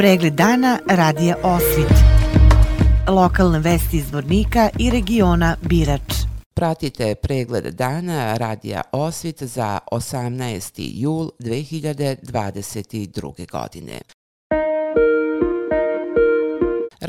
Pregled dana radija Osvit. Lokalne vesti iz Vornika i regiona Birač. Pratite pregled dana radija Osvit za 18. jul 2022. godine.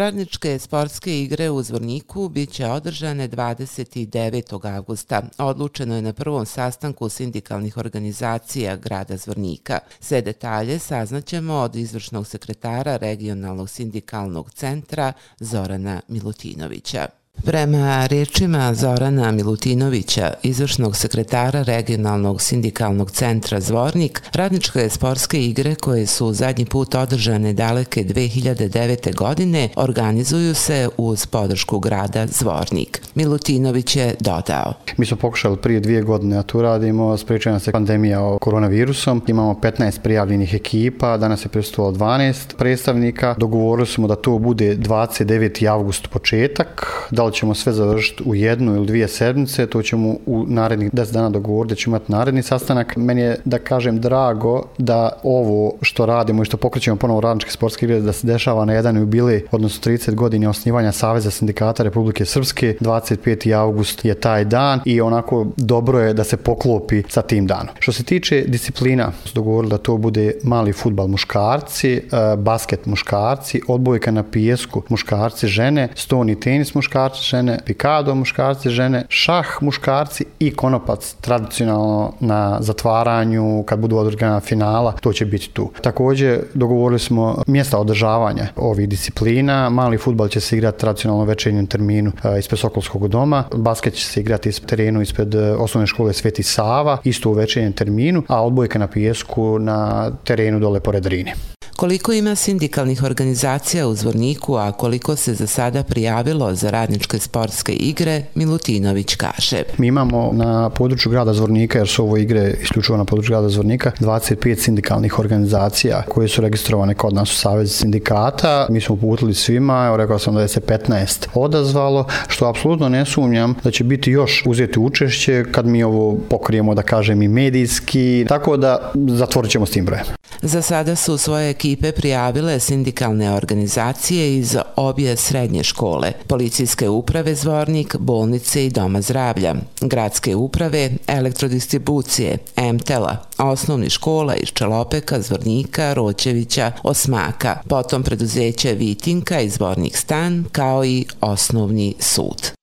Radničke sportske igre u Zvorniku biće održane 29. augusta. Odlučeno je na prvom sastanku sindikalnih organizacija grada Zvornika. Sve detalje saznaćemo od izvršnog sekretara regionalnog sindikalnog centra Zorana Milutinovića. Prema rečima Zorana Milutinovića, izvršnog sekretara regionalnog sindikalnog centra Zvornik, radničke sportske igre koje su zadnji put održane daleke 2009. godine organizuju se uz podršku grada Zvornik. Milutinović je dodao. Mi smo pokušali prije dvije godine da tu radimo, sprečena se pandemija o koronavirusom, imamo 15 prijavljenih ekipa, danas je prisutovalo 12 predstavnika, dogovorili smo da to bude 29. avgust početak, da li ćemo sve završiti u jednu ili dvije sedmice, to ćemo u narednih 10 dana dogovoriti da ćemo imati naredni sastanak. Meni je, da kažem, drago da ovo što radimo i što pokrećemo ponovo radničke sportske igre, da se dešava na jedan jubilej, odnosno 30 godina osnivanja Saveza sindikata Republike Srpske, 25. august je taj dan i onako dobro je da se poklopi sa tim danom. Što se tiče disciplina, dogovorili da to bude mali futbal muškarci, e, basket muškarci, odbojka na pijesku muškarci, žene, stoni tenis muškarci, žene, pikado muškarci, žene, šah muškarci i konopac tradicionalno na zatvaranju, kad budu održana finala, to će biti tu. Takođe, dogovorili smo mjesta održavanja ovih disciplina. Mali futbal će se igrati tradicionalno večernjem terminu e, ispred Sokolskog doma, basket će se igrati ispred terenu ispred e, osnovne škole Sveti Sava, isto u večernjem terminu, a odbojka na pijesku na terenu dole pored Rine. Koliko ima sindikalnih organizacija u Zvorniku, a koliko se za sada prijavilo za radničke sportske igre, Milutinović kaže. Mi imamo na području grada Zvornika, jer su ovo igre isključivo na području grada Zvornika, 25 sindikalnih organizacija koje su registrovane kod nas u Savezi sindikata. Mi smo uputili svima, rekao sam da je se 15 odazvalo, što apsolutno ne sumnjam da će biti još uzeti učešće kad mi ovo pokrijemo, da kažem, i medijski, tako da zatvorit ćemo s tim brojem. Za sada su svoje ekipe prijavile sindikalne organizacije iz obje srednje škole, policijske uprave Zvornik, bolnice i doma zdravlja, gradske uprave, elektrodistribucije, MTELA, osnovni škola iz Čelopeka, Zvornika, Roćevića, Osmaka, potom preduzeće Vitinka i Zvornik stan, kao i osnovni sud.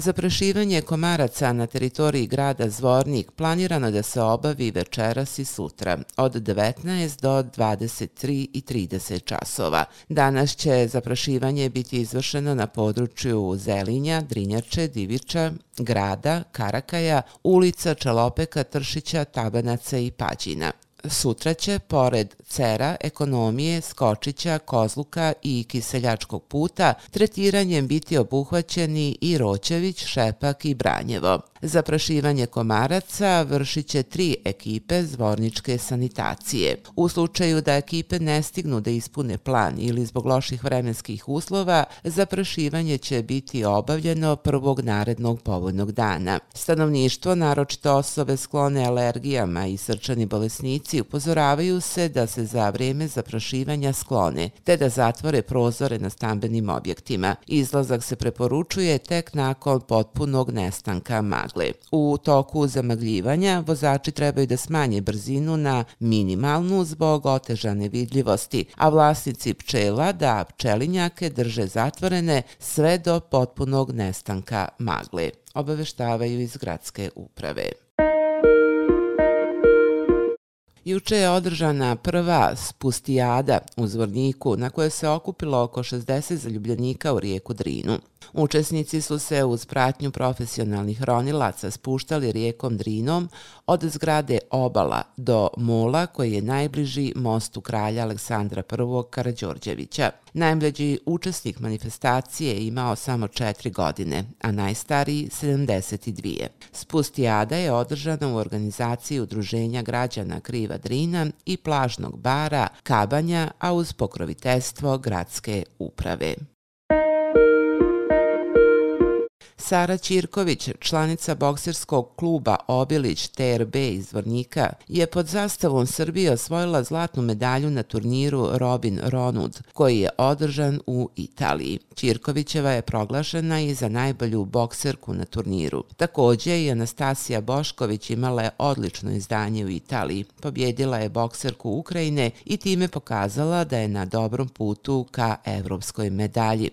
Zaprašivanje komaraca na teritoriji grada Zvornik planirano da se obavi večeras i sutra od 19 do 23.30 časova. Danas će zaprašivanje biti izvršeno na području Zelinja, Drinjače, Diviča, Grada, Karakaja, ulica Čelopeka, Tršića, Tabanaca i Pađina. Sutra će, pored Cera, Ekonomije, Skočića, Kozluka i Kiseljačkog puta, tretiranjem biti obuhvaćeni i Roćević, Šepak i Branjevo. Zaprašivanje komaraca vršit će tri ekipe zvorničke sanitacije. U slučaju da ekipe ne stignu da ispune plan ili zbog loših vremenskih uslova, zaprašivanje će biti obavljeno prvog narednog povodnog dana. Stanovništvo, naročito osobe sklone alergijama i srčani bolesnici, upozoravaju se da se za vreme zaprašivanja sklone, te da zatvore prozore na stambenim objektima. Izlazak se preporučuje tek nakon potpunog nestanka magle. U toku zamagljivanja vozači trebaju da smanje brzinu na minimalnu zbog otežane vidljivosti, a vlasnici pčela da pčelinjake drže zatvorene sve do potpunog nestanka magle, obaveštavaju iz gradske uprave. Juče je održana prva spustijada u Zvorniku na kojoj se okupilo oko 60 zaljubljenika u rijeku Drinu. Učesnici su se uz pratnju profesionalnih ronilaca spuštali rijekom Drinom od zgrade Obala do Mola koji je najbliži mostu kralja Aleksandra I. Karadžorđevića. Najmlađi učesnik manifestacije je imao samo četiri godine, a najstariji 72. Spustijada je održana u organizaciji Udruženja građana Kriva Drina i plažnog bara Kabanja, a uz pokroviteljstvo gradske uprave. Sara Ćirković, članica bokserskog kluba Obilić TRB iz Vornika, je pod zastavom Srbije osvojila zlatnu medalju na turniru Robin Ronud, koji je održan u Italiji. Ćirkovićeva je proglašena i za najbolju bokserku na turniru. Takođe i Anastasija Bošković imala je odlično izdanje u Italiji. Pobjedila je bokserku Ukrajine i time pokazala da je na dobrom putu ka evropskoj medalji.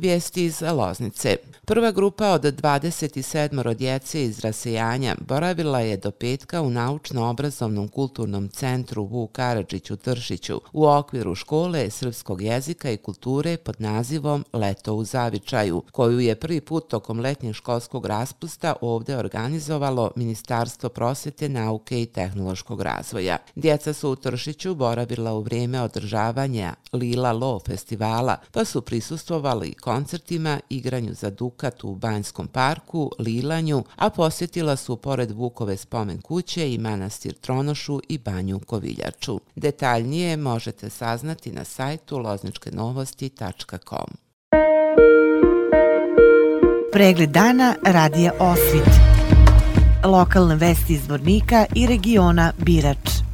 Vijesti iz Loznice. Prva grupa od 27 djece iz rasejanja boravila je do petka u Naučno-obrazovnom kulturnom centru Vuk Karadžić u Tršiću u okviru škole srpskog jezika i kulture pod nazivom Leto u Zavičaju, koju je prvi put tokom letnjeg školskog raspusta ovde organizovalo Ministarstvo prosvete, nauke i tehnološkog razvoja. Djeca su u Tršiću boravila u vrijeme održavanja Lila Lo festivala, pa su prisustvovali koncertima, igranju za Dukat u Banjskom parku, lilanju, a posjetila su pored Vukove spomen kuće i manastir Tronošu i banju Koviljaču. Detaljnije možete saznati na sajtu lozničkenovosti.com. Pregled dana radija Osvit. Lokalne vesti iz Vornika i regiona Birač.